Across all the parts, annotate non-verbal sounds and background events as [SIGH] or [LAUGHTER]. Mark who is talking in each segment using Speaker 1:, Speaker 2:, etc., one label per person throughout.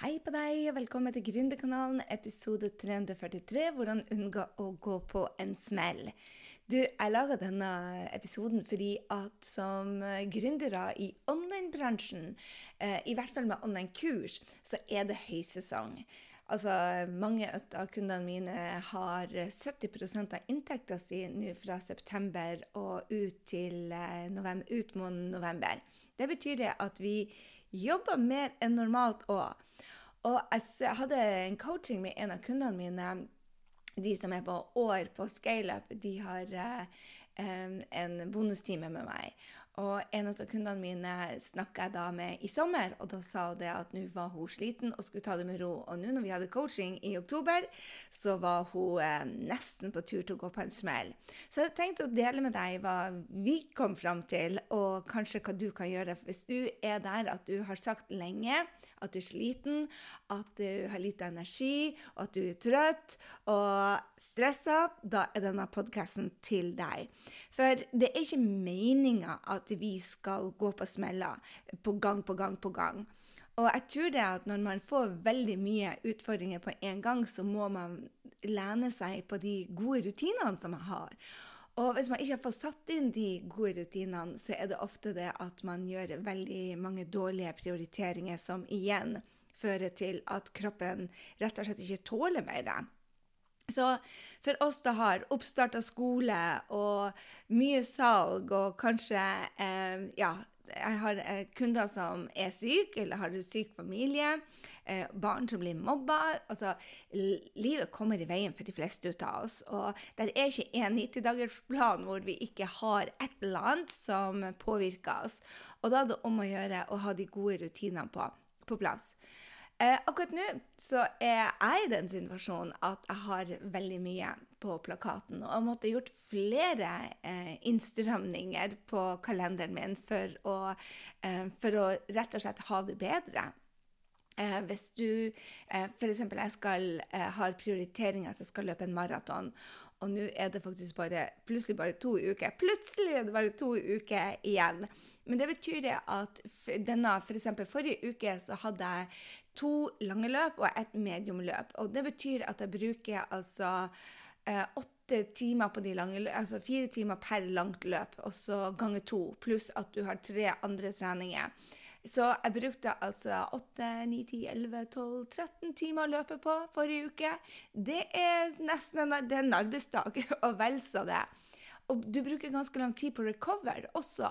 Speaker 1: Hei på deg, og velkommen til Gründerkanalen, episode 343, hvordan unngå å gå på en smell. Du, jeg laga denne episoden fordi at som gründere i online-bransjen, eh, i hvert fall med online-kurs, så er det høysesong. Altså, mange av kundene mine har 70% av inntekta si nå fra september og ut til eh, november, ut mot november. Det betyr det at vi jobber mer enn normalt òg. Og jeg hadde en coaching med en av kundene mine. De som er på år på ScaleUp, de har eh, en bonustime med meg. Og en av kundene mine snakka jeg da med i sommer, og da sa hun det at nå var hun sliten og skulle ta det med ro. Og nå når vi hadde coaching i oktober, så var hun eh, nesten på tur til å gå på en smell. Så jeg tenkte å dele med deg hva vi kom fram til, og kanskje hva du kan gjøre. Hvis du er der at du har sagt lenge at du er sliten, at du har lite energi, og at du er trøtt og stressa, da er denne podkasten til deg. For det er ikke meninga at vi skal gå på smeller på gang på gang på gang. Og jeg tror det at når man får veldig mye utfordringer på en gang, så må man lene seg på de gode rutinene som man har. Og hvis man ikke fått satt inn de gode rutinene, så er det ofte det at man gjør veldig mange dårlige prioriteringer som igjen fører til at kroppen rett og slett ikke tåler mer. Så for oss som har oppstart skole og mye salg og kanskje eh, ja, jeg har eh, kunder som er syke, eller har syk familie, eh, barn som blir mobba. Altså, livet kommer i veien for de fleste ut av oss. Og det er ikke en 90-dagersplan hvor vi ikke har et eller annet som påvirker oss. Og da er det om å gjøre å ha de gode rutinene på, på plass. Eh, akkurat nå så er jeg i den situasjonen at jeg har veldig mye på plakaten. Og jeg måtte gjort flere eh, innstramninger på kalenderen min for å, eh, for å rett og slett ha det bedre. Eh, hvis du eh, f.eks. jeg skal, eh, har prioritering at jeg skal løpe en maraton, og nå er det faktisk bare, plutselig bare to uker. Plutselig er det bare to uker igjen. Men det betyr det at denne. For forrige uke så hadde jeg to lange løp og et mediumløp. Og det betyr at jeg bruker altså eh, åtte timer på de lange løp, altså fire timer per langt løp, og så ganger to, pluss at du har tre andre treninger. Så jeg brukte altså 8, 9, 10, 11, 12, 13 timer å løpe på forrige uke. Det er nesten en, det er en arbeidsdag, og vel så det. Og du bruker ganske lang tid på recover også.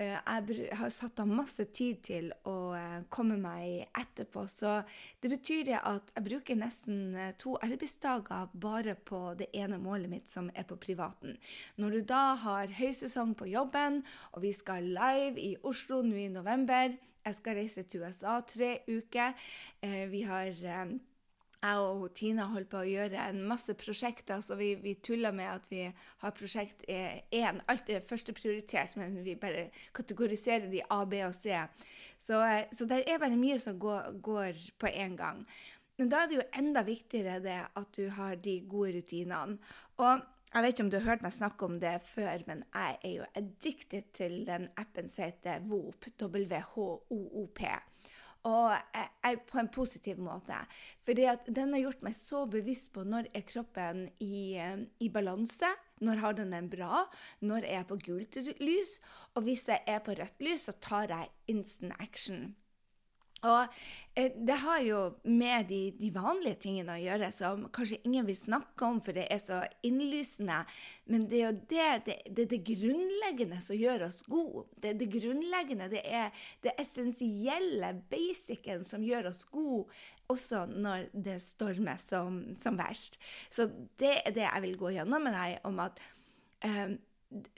Speaker 1: Eh, jeg har satt av masse tid til å eh, komme meg etterpå, så det betyr det at jeg bruker nesten eh, to arbeidsdager bare på det ene målet mitt, som er på privaten. Når du da har høysesong på jobben, og vi skal live i Oslo nå i november Jeg skal reise til USA tre uker. Vi har jeg og Tina holder på å gjøre en masse prosjekter, så vi, vi tuller med at vi har prosjekt én. Alt er førsteprioritert, men vi bare kategoriserer de A, B og C. Så, så det er bare mye som går, går på én gang. Men da er det jo enda viktigere det at du har de gode rutinene. Og jeg vet ikke om du har hørt meg snakke om det før, men jeg er jo addicted til den appen som heter WHOOP. W-H-O-O-P. Og jeg, på en positiv måte. At den har gjort meg så bevisst på når er kroppen i, i balanse. Når har den den bra? Når er jeg på gult lys? Og hvis jeg er på rødt lys, så tar jeg instant action. Og eh, det har jo med de, de, vanlige tingene å gjøre som kanskje ingen vil snakke om, for det er så innlysende. Men det er jo det, det, det, det grunnleggende som gjør oss gode. Det, det grunnleggende, det er det essensielle, basicen, som gjør oss gode også når det stormer som, som verst. Så det er det jeg vil gå gjennom med deg om at um,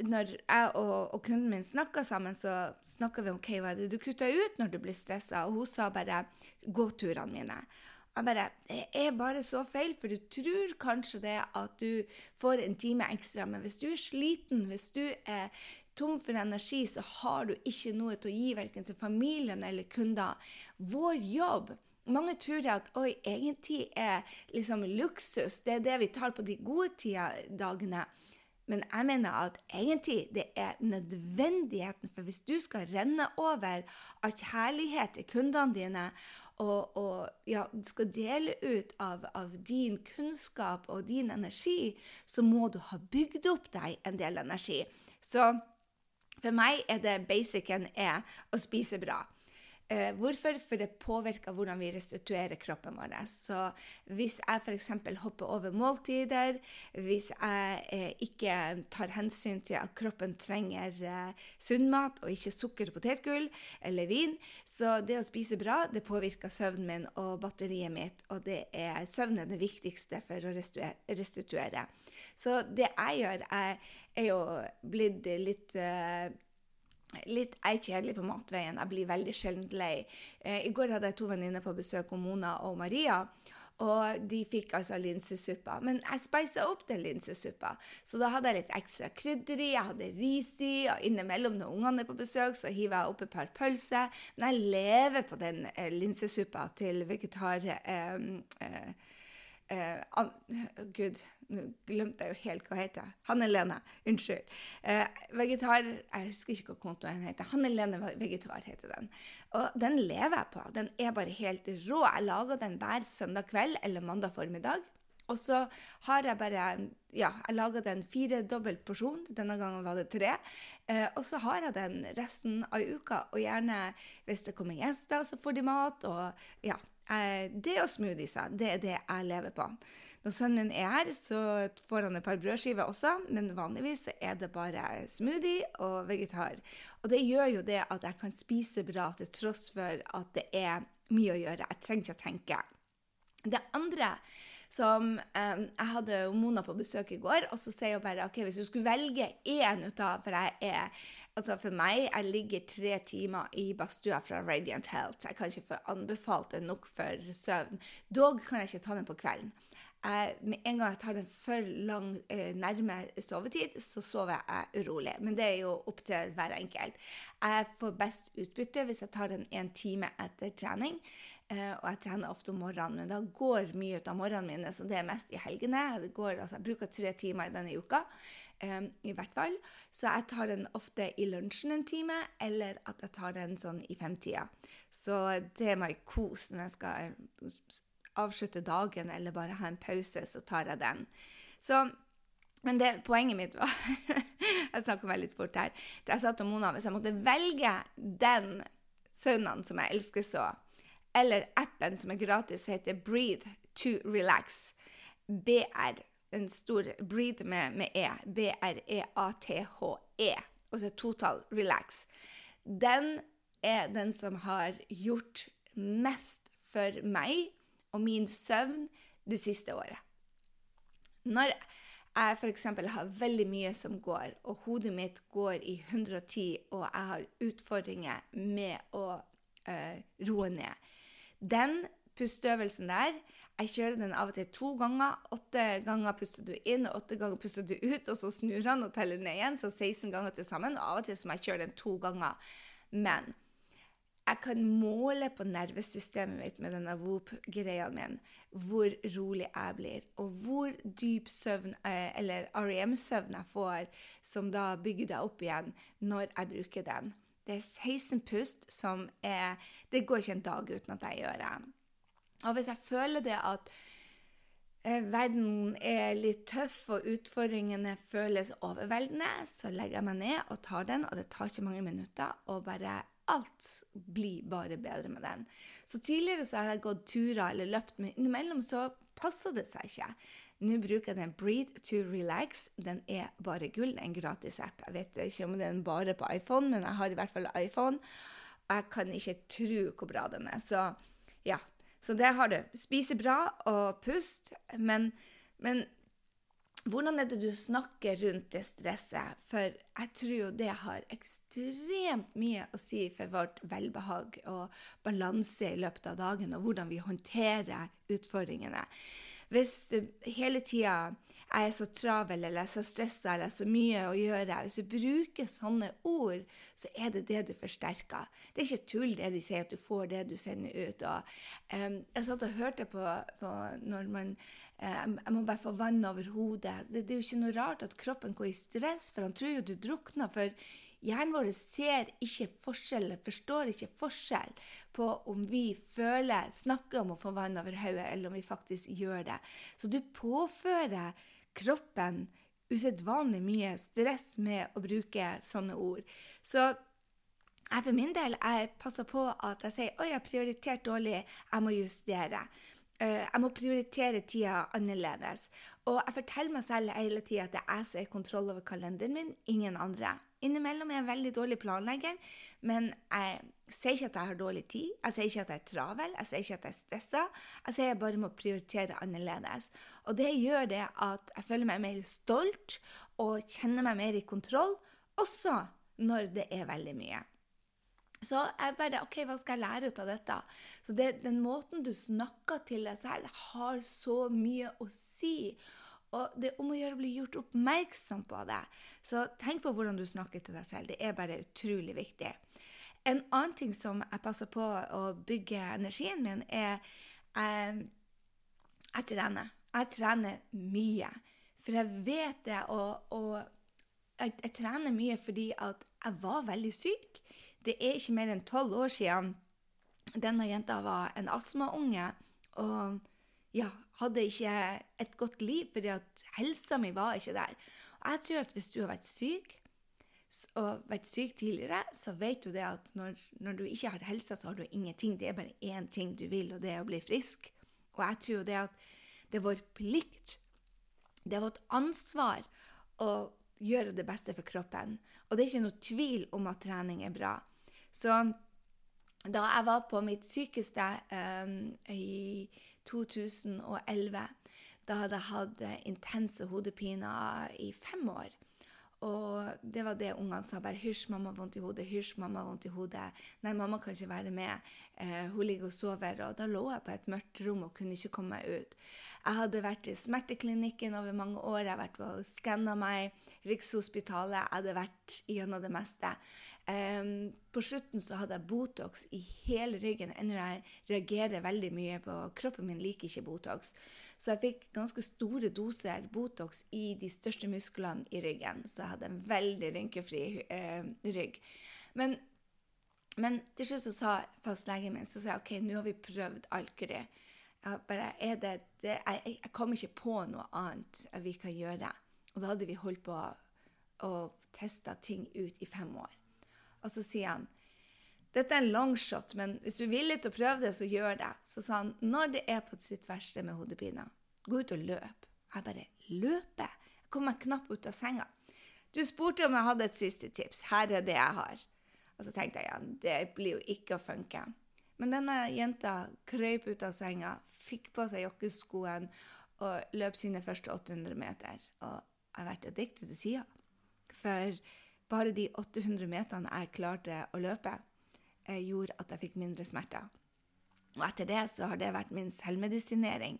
Speaker 1: når jeg og, og, kunden min snakka sammen, så snakka vi om okay, hva er det du kutter ut når du blir stressa, og hun sa bare 'gåturene mine'. Jeg bare, Det er bare så feil, for du tror kanskje det at du får en time ekstra, men hvis du er sliten, hvis du er tom for energi, så har du ikke noe til å gi verken til familien eller kunder. Vår jobb mange tror at oi, egentlig er liksom luksus, det er det vi tar på de gode tida, dagene. Men jeg mener at egentlig det er nødvendigheten. For hvis du skal renne over av kjærlighet til kundene dine, og, og ja, skal dele ut av, av, din kunnskap og din energi, så må du ha bygd opp deg en del energi. Så for meg er det basicen er å spise bra. Eh, hvorfor? For det påvirker hvordan vi restituerer kroppen vår. Så hvis jeg f.eks. hopper over måltider, hvis jeg eh, ikke tar hensyn til at kroppen trenger eh, sunn mat og ikke sukker potetgull eller vin, så det å spise bra det påvirker søvnen min og batteriet mitt. Og det er søvnen det viktigste for å restituere. Så det jeg gjør, er, er jo blitt litt uh, litt, Jeg er kjedelig på matveien. Jeg blir veldig sjelden lei. Eh, I går hadde jeg to venninner på besøk, Mona og Maria. Og de fikk altså linsesuppa. Men jeg spisa opp den linsesuppa. Så da hadde jeg litt ekstra krydder i, jeg hadde ris i, og innimellom når ungene er på besøk, så hiver jeg opp et par pølser. Men jeg lever på den eh, linsesuppa til vegetar... Eh, eh, Eh, an, Gud, nå glemte jeg jo helt hva heter. Hanne Lene. Unnskyld. Eh, vegetar Jeg husker ikke hva kontoen heter. Hanne Lene Vegetar heter den. Og den lever jeg på. Den er bare helt rå. Jeg lager den hver søndag kveld eller mandag formiddag. Og så har jeg bare Ja, jeg lager den fire dobbelt porsjon. Denne gangen var det tre. Eh, og så har jeg den resten av uka. Og gjerne hvis det kommer gjester, så får de mat. Og ja, det og smoothies, det er det jeg lever på. Når sønnen min er her, så får han et par brødskiver også, men vanligvis er det bare smoothie og vegetar. Og det gjør jo det at jeg kan spise bra til tross for at det er mye å gjøre. Jeg trenger ikke å tenke. Det andre som um, Jeg hadde Mona på besøk i går, og så sier hun bare OK, hvis du skulle velge én ut av For jeg er Altså For meg jeg ligger tre timer i badstua fra Radiant Health. Jeg kan ikke få anbefalt det nok for søvn. Dog kan jeg ikke ta den på kvelden. Jeg, med en gang jeg tar den for lang eh, nærme sovetid, så sover jeg urolig. Men det er jo opp til hver enkelt. Jeg får best utbytte hvis jeg tar den en time etter trening. Eh, og jeg trener ofte om morgenen, men da går mye ut av morgenen mine, så det er mest i helgene. Går, altså, jeg bruker tre timer i denne uka um, i hvert fall. Så jeg tar den ofte i lunsjen en time, eller at jeg tar den sånn i femtida. Så det er meg kos når jeg skal avslutte dagen eller bare ha en pause, så tar jeg den. Så men det, poenget mitt var [LAUGHS] Jeg snakker meg litt fort her. Jeg sa til Mona hvis jeg måtte velge den saunaen som jeg elsker så, eller appen som er gratis, heter Breathe to Relax, BR en stor breathe med, med E. B-r-e-a-t-h-e. -E, og så total relax. Den er den som har gjort mest for meg og min søvn det siste året. Når jeg f.eks. har veldig mye som går, og hodet mitt går i 110, og jeg har utfordringer med å uh, roe ned Den pusteøvelsen der jeg kjører den av og til to ganger. Åtte ganger puster du inn, åtte ganger puster du ut, og så snur han og teller ned igjen, så 16 ganger til sammen. Og av og til må jeg kjøre den to ganger. Men jeg kan måle på nervesystemet mitt med denne Whoop-greia min hvor rolig jeg blir, og hvor dyp søvn, eh, eller REM-søvn jeg får, som da bygger deg opp igjen når jeg bruker den. Det er 16 pust som er Det går ikke en dag uten at jeg gjør det. Og hvis jeg føler det at eh, verden er litt tøff og utfordringene føles overveldende, så legger jeg meg ned og tar den, og det tar ikke mange minutter. og bare Alt blir bare bedre med den. Så tidligere så har jeg gått turer eller løpt, men innimellom så passer det seg ikke. Nå bruker jeg den Breathe to Relax. Den er bare gull. En gratis app. Jeg vet ikke om den bare på iPhone, men jeg har i hvert fall iPhone. Jeg kan ikke tro hvor bra den er. Så ja, så det har du. Spise bra og pust. Men, men hvordan er det du snakker rundt det stresset? For jeg tror jo det har ekstremt mye å si for vårt velbehag og balanse i løpet av dagen, og hvordan vi håndterer utfordringene. Hvis hele tida jeg er så travel eller så stressa eller så mye å gjøre. Hvis du bruker sånne ord, så er det det du forsterker. Det er ikke tull det de sier, at du får det du sender ut. Og, um, jeg satt og hørte på, på når man um, Jeg må bare få vann over hodet. Det, det, er jo ikke noe rart at kroppen går i stress, for han tror jo du drukner. For Hjernen vår ser ikke forskjell, forstår ikke forskjell på om vi føler, snakker om å få vann over hodet, eller om vi faktisk gjør det. Så du påfører kroppen usedvanlig mye stress med å bruke sånne ord. Så jeg for min del jeg passer på at jeg sier oi, jeg har prioritert dårlig, jeg må justere. Uh, jeg må prioritere tida annerledes. Og jeg forteller meg selv hele tida at det er jeg som har kontroll over kalenderen min, ingen andre. Innimellom er jeg en veldig dårlig planlegger, men jeg sier ikke at jeg har dårlig tid. Jeg sier ikke at jeg er travel, jeg sier ikke at jeg er stressa. Jeg sier jeg bare må prioritere annerledes. Og det gjør det at jeg føler meg mer stolt og kjenner meg mer i kontroll, også når det er veldig mye. Så jeg bare OK, hva skal jeg lære ut av dette? Så det, den måten du snakker til deg selv, har så mye å si. Og det er om å gjøre å bli gjort oppmerksom på det. Så tenk på hvordan du snakker til deg selv. Det er bare utrolig viktig. En annen ting som jeg passer på å bygge energien min, er eh, jeg trener. Jeg trener mye. For jeg vet det, og, og jeg, jeg, trener mye fordi at jeg var veldig syk. Det er ikke mer enn tolv år siden denne jenta var en astmaunge. Og ja, hadde ikke et godt liv fordi at helsa mi var ikke der. Og jeg tror at hvis du har vært syk og vært syk tidligere, så vet du det at når, når du ikke har helsa, så har du ingenting. Det er bare én ting du vil, og det er å bli frisk. Og jeg tror jo det at det er vår plikt, det er vårt ansvar å gjøre det beste for kroppen. Og det er ikke noe tvil om at trening er bra. Så da jeg var på mitt sykeste um, i 2011. Da hadde jeg hatt intense hodepiner i fem år. Og det var det ungene sa. bare 'Hysj, mamma har vondt i hodet'. hysj, mamma har vondt i hodet. 'Nei, mamma kan ikke være med. Eh, hun ligger og sover.' Og da lå jeg på et mørkt rom og kunne ikke komme meg ut. Jeg hadde vært i smerteklinikken over mange år. Jeg hadde vært og skanna meg. Rikshospitalet. Jeg hadde vært gjennom det meste. Eh, på slutten så hadde jeg Botox i hele ryggen, ennå jeg reagerer veldig mye på Kroppen min liker ikke Botox. Så jeg fikk ganske store doser Botox i de største musklene i ryggen. Så jeg hadde en veldig rynkefri eh, rygg. Men, men, til slutt så sa fastlegen min så sa jeg, OK, nå har vi prøvd Alkeri. Bare, det, det, jeg, jeg kom ikke på noe annet vi kan gjøre. Og da hadde vi holdt på og testa ting ut i fem år. Og så sier han dette er en longshot, men hvis du er villig til å prøve det, så gjør det. Så sa han når det er på sitt verste med hodepine, gå ut og løp. Jeg bare løper? Jeg kom meg knapt ut av senga. Du spurte om jeg hadde et siste tips. Her er det jeg har. Og så tenkte jeg ja, det blir jo ikke å funke. Men denne jenta krøyp ut av senga, fikk på seg jokkeskoen og løp sine første 800 meter. Og jeg har vært addicted til sida. For bare de 800 meterne jeg klarte å løpe, eh, gjorde at jeg fikk mindre smerter. Og etter det så har det vært min selvmedisinering.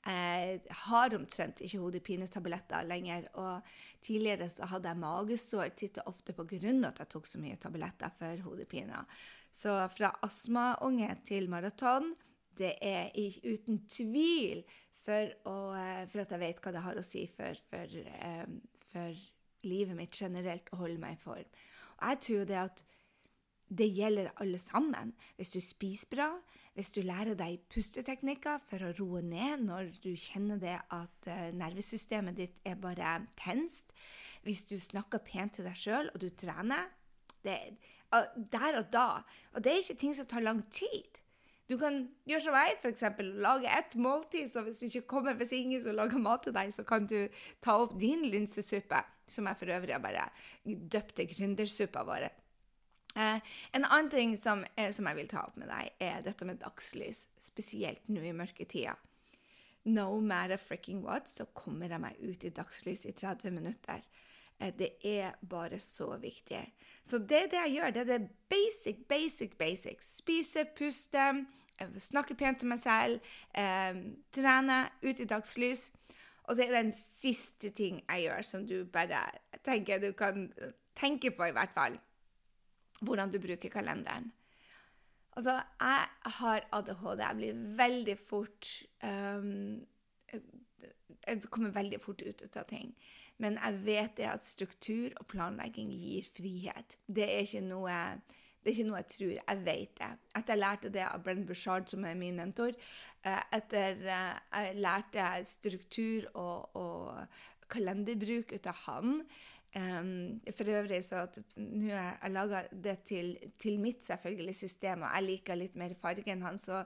Speaker 1: Jeg har omtrent ikke hodepinetabletter lenger. Og tidligere så hadde jeg magesår titt og ofte pga. at jeg tok så mye tabletter for hodepine. Så fra astmaunge til maraton, det er uten tvil for, å, eh, for, at jeg vet hva det har å si for, for, eh, for livet mitt generelt å holde meg i form. Og jeg tror det at det gjelder alle sammen. Hvis du spiser bra, hvis du lærer deg pusteteknikker for å roe ned når du kjenner det at uh, nervesystemet ditt er bare tenst, hvis du snakker pent til deg sjøl og du trener det, er Der og da. Og det er ikke ting som tar lang tid. Du kan gjøre som jeg, f.eks. Lage ett måltid. Så hvis, du ikke kommer, hvis ingen som lager mat til deg, så kan du ta opp din linsesuppe som jeg for øvrig har bare døpt til gründersuppa vår. Eh, en annen ting som, eh, som, jeg vil ta opp med deg, er dette med dagslys. Spesielt nå i mørketida. No matter fricking what, så kommer jeg meg ut i dagslys i 30 minutter. Eh, det er bare så viktig. Så det er det jeg gjør. Det er det basic, basic, basic. Spise, puste, eh, snakke pent til meg selv, eh, trene, ut i dagslys. Og så er det en siste ting jeg gjør, som du bare tenker du kan tenke på, i hvert fall. Hvordan du bruker kalenderen. Altså, jeg har ADHD. Jeg blir veldig fort um, Jeg kommer veldig fort ut, av ting. Men jeg vet det at struktur og planlegging gir frihet. Det er ikke noe, er ikke noe jeg tror. Jeg vet det. Etter jeg lærte det av Brenn Bushard, som er min mentor, eh, etter eh, jeg lærte struktur og, og kalenderbruk ut av han, Um, for øvrig så at nå har jeg laga det til, til, mitt selvfølgelig system, og jeg liker litt mer farge enn han, så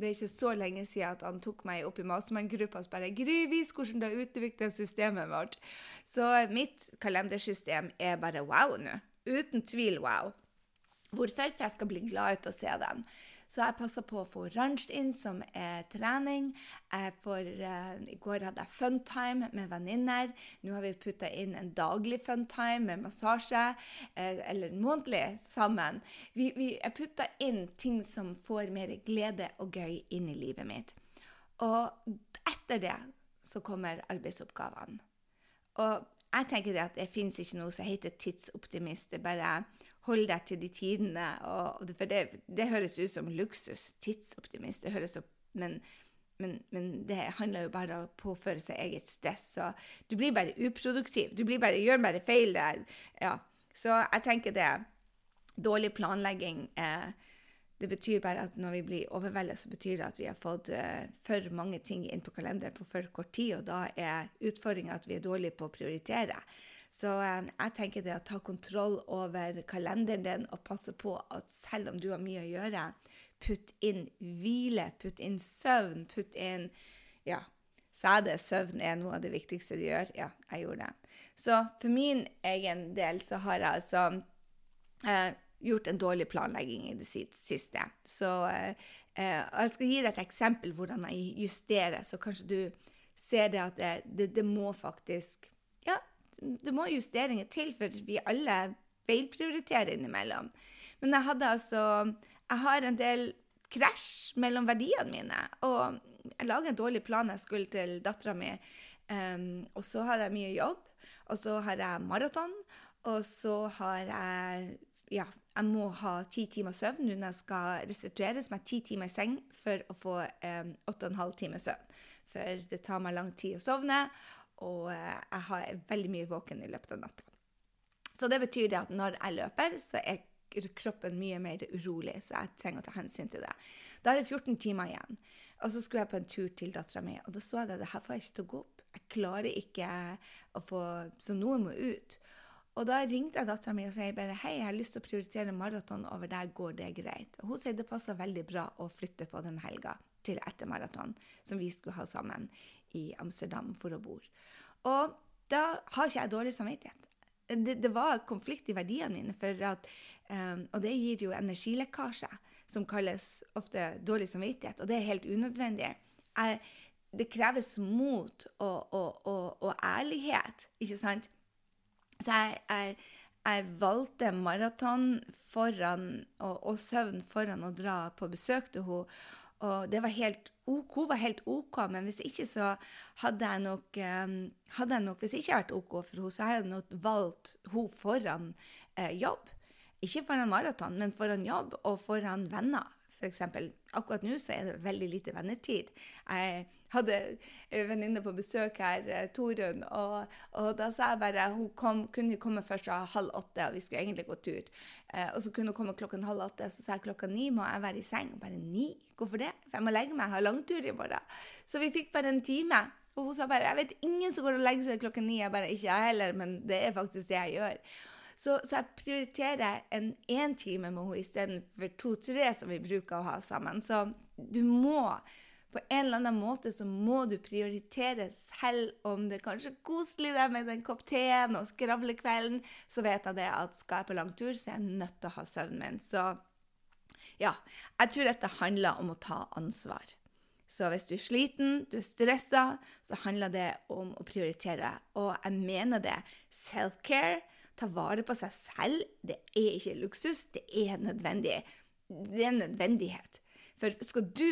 Speaker 1: det er ikke så lenge siden at han tok meg opp i Mastermann-gruppa og bare 'Gry, vis hvordan du har utvikla systemet vårt'. Så mitt kalendersystem er bare wow nå. Uten tvil wow. Hvorfor? For jeg skal bli glad ut og se den. Så jeg passer på å få oransje inn, som er trening. Får, uh, I går hadde jeg funtime med venninner. Nå har vi putta inn en daglig funtime med massasje, uh, eller månedlig sammen. Vi, vi, jeg putta inn ting som får mer glede og gøy inn i livet mitt. Og etter det så kommer arbeidsoppgavene. Og jeg tenker det at det fins ikke noe som heter tidsoptimist. Det er bare hold deg til de tidene. Og, for det, det, høres ut som luksus. Tidsoptimist. Det høres opp, men, men, men, det handler jo bare om å påføre seg eget stress. Så du blir bare uproduktiv. Du bare, gjør bare feil der. Ja. Så jeg tenker det. Dårlig planlegging. Eh, det betyr bare at når vi blir overveldet, så betyr det at vi har fått uh, for mange ting inn på kalenderen på for kort tid, og da er utfordringa at vi er dårlige på å prioritere. Så eh, jeg tenker det å ta kontroll over kalenderen din og passe på at selv om du har mye å gjøre, putt inn hvile, putt inn søvn, putt inn Ja, sa jeg det? Søvn er noe av det viktigste du gjør? Ja, jeg gjorde det. Så for min egen del så har jeg altså eh, gjort en dårlig planlegging i det siste. Så eh, eh, jeg skal gi deg et eksempel hvordan jeg justerer, så kanskje du ser det at det, det, det må faktisk det må justeringer til, for vi alle feilprioriterer innimellom. Men jeg hadde altså Jeg har en del krasj mellom verdiene mine. Og jeg laga en dårlig plan jeg skulle til dattera mi. Um, og så har jeg mye jobb. Og så har jeg maraton. Og så har jeg ja, jeg må ha ti timer søvn nå når jeg skal restitueres med ti timer i seng for å få åtte og en halv time søvn. For det tar meg lang tid å sovne, og eh, jeg har veldig mye våken i løpet av natta. Så det betyr det at når jeg løper, så er kroppen mye mer urolig, så jeg trenger å ta hensyn til det. Da er det 14 timer igjen. Og så skulle jeg på en tur til dattera mi, og da så jeg at det her får jeg ikke til å gå opp. Jeg klarer ikke å få Så noe må ut. Og da ringte jeg dattera mi og sa bare hei, jeg har lyst til å prioritere maraton over deg, går det greit? Og hun sier det passer veldig bra å flytte på den helga til etter maraton, som vi skulle ha sammen i Amsterdam for å bo. Og da har ikke jeg dårlig samvittighet. Det, det var konflikt i verdiene mine, at, um, og det gir jo energilekkasje, som kalles ofte dårlig samvittighet, og det er helt unødvendig. Jeg, det kreves mot og, og, og, og, ærlighet, ikke sant? Så jeg, jeg, jeg valgte maraton foran og, søvn foran å dra på besøk til henne. Og det var helt OK, var helt OK, men hvis ikke så hadde jeg nok, um, hadde jeg nok Hvis jeg ikke hadde vært OK for henne, så hadde jeg nok valgt henne foran eh, jobb. Ikke foran maraton, men foran jobb og foran venner f.eks. Akkurat nå så er det veldig lite vennetid. Jeg hadde en venninne på besøk her, eh, Torunn, og, og, da sa jeg bare hun kom, kunne komme først halv åtte, og vi skulle egentlig gå tur. Eh, og så kunne hun komme klokken halv åtte, så sa jeg klokka ni må jeg være i seng. Og bare ni? Hvorfor det? For jeg må legge meg, jeg har langtur i morgen. Så vi fikk bare en time. Og hun sa bare jeg vet ingen som går og legger seg klokka ni. Jeg bare ikke jeg heller, men det er faktisk det jeg gjør. Så, så jeg prioriterer en én time med henne istedenfor to-tre som vi bruker å ha sammen. Så du må på en eller annen måte så må du prioritere selv om det kanskje er koselig der med den kopp teen og skravlekvelden, så vet jeg det at skal jeg på lang tur, så er jeg nødt til å ha søvnen min. Så ja, jeg tror dette handler om å ta ansvar. Så hvis du er sliten, du er stressa, så handler det om å prioritere. Og jeg mener det. Self-care ta vare på seg selv, det er ikke luksus, det er nødvendig. Det er en nødvendighet. For skal du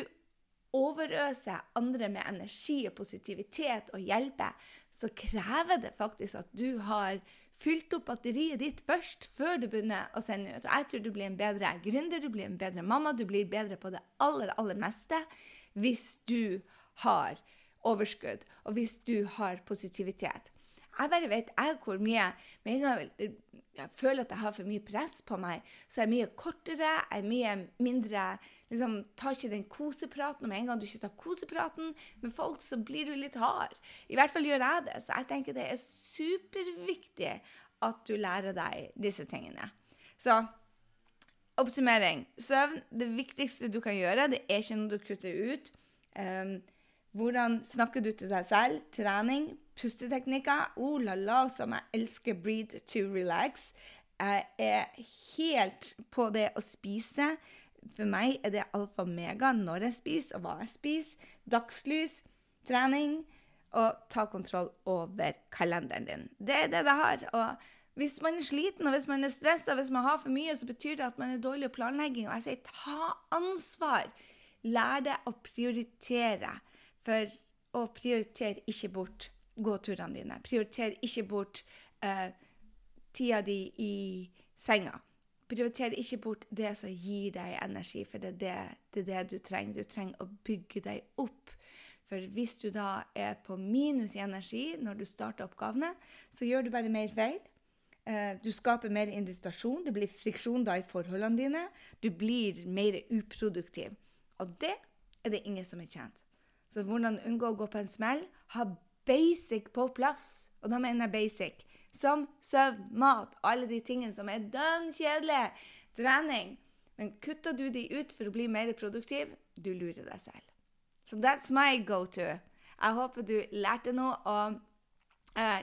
Speaker 1: overøse andre med energi og positivitet og hjelpe, så krever det faktisk at du har fylt opp batteriet ditt først, før du begynner å sende ut. Og jeg tror du blir en bedre gründer, du blir en bedre mamma, du blir bedre på det aller, aller meste hvis du har overskudd, og hvis du har positivitet. Jeg bare vet jeg hvor mye Med en gang jeg føler at jeg har for mye press på meg, så er jeg mye kortere, jeg er mye mindre liksom, Tar ikke den kosepraten. Og med en gang du ikke tar kosepraten med folk, så blir du litt hard. I hvert fall gjør jeg det. Så jeg tenker det er superviktig at du lærer deg disse tingene. Så oppsummering. Søvn, det viktigste du kan gjøre, det er ikke noe du kutter ut. Um, hvordan snakker du til deg selv? Trening, pusteteknikker. Oh la la, som jeg elsker breathe to relax. Jeg er helt på det å spise. For meg er det alfa mega når jeg spiser, og hva jeg spiser. Dagslys, trening og ta kontroll over kalenderen din. Det er det det har. Og hvis man er sliten og hvis man er stressa, hvis man har for mye, så betyr det at man er dårlig i planlegging. Og jeg sier ta ansvar. Lær deg å prioritere. For å prioritere ikke bort gåturene dine. Prioriter ikke bort eh, tida di i senga. Prioriter ikke bort det som gir deg energi, for det er det, det, er det du trenger. Du trenger å bygge deg opp. For hvis du da er på minus i energi når du starter oppgavene, så gjør du bare mer feil. Uh, du skaper mer irritasjon, det blir friksjon da i forholdene dine. Du blir mer uproduktiv. Og det er det ingen som er tjent. Så hvordan unngå å gå på en smell? Ha basic på plass. Og da mener jeg basic. Som søvn, mat, alle de tingene som er dønn kjedelige. Trening. Men kutter du de ut for å bli mer produktiv, du lurer deg selv. Så so that's my go to. Jeg håper du lærte noe. og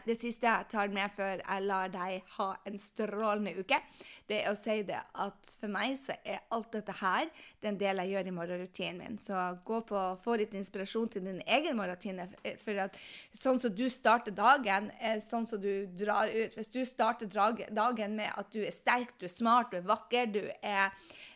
Speaker 1: det siste jeg tar med før jeg lar deg ha en strålende uke, det er å si det at for meg så er alt dette her den del jeg gjør i morgenrutinen min. Så gå på, få litt inspirasjon til din egen morgenrutine. For at sånn som du starter dagen, er sånn som du drar ut. Hvis du starter dagen med at du er sterk, du er smart, du er vakker, du er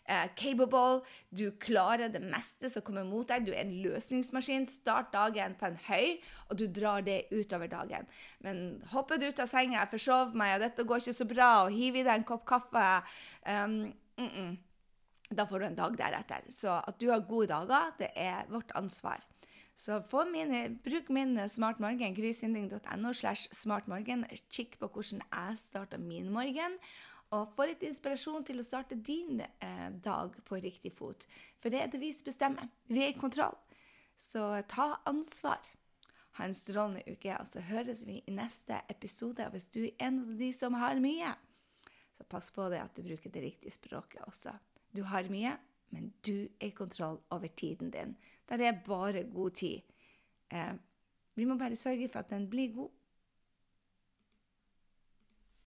Speaker 1: uh, capable, du klarer det meste som kommer mot deg. Du er en løsningsmaskin. Start dagen på en høy, og du drar det utover dagen. Men hopper du ut av senga, forsov meg, og dette går ikke så bra, og hiver i deg en kopp kaffe um, mm -mm. Da får du en dag deretter. Så at du har gode dager, det er vårt ansvar. Så mine, bruk min smartmorgen, grysynding.no slash smartmorgen. Kikk på hvordan jeg starter min morgen og få litt inspirasjon til å starte din eh, dag på riktig fot. For det er det vi som bestemmer. Vi er i kontroll. Så ta ansvar. Ha en strålende uke, og så høres vi i neste episode. Hvis du er en av de som har mye, så pass på det at du bruker det riktige språket også. Du har mye, men du er i kontroll over tiden din. Der er bare god tid. Eh, vi må bare sørge for at den blir god.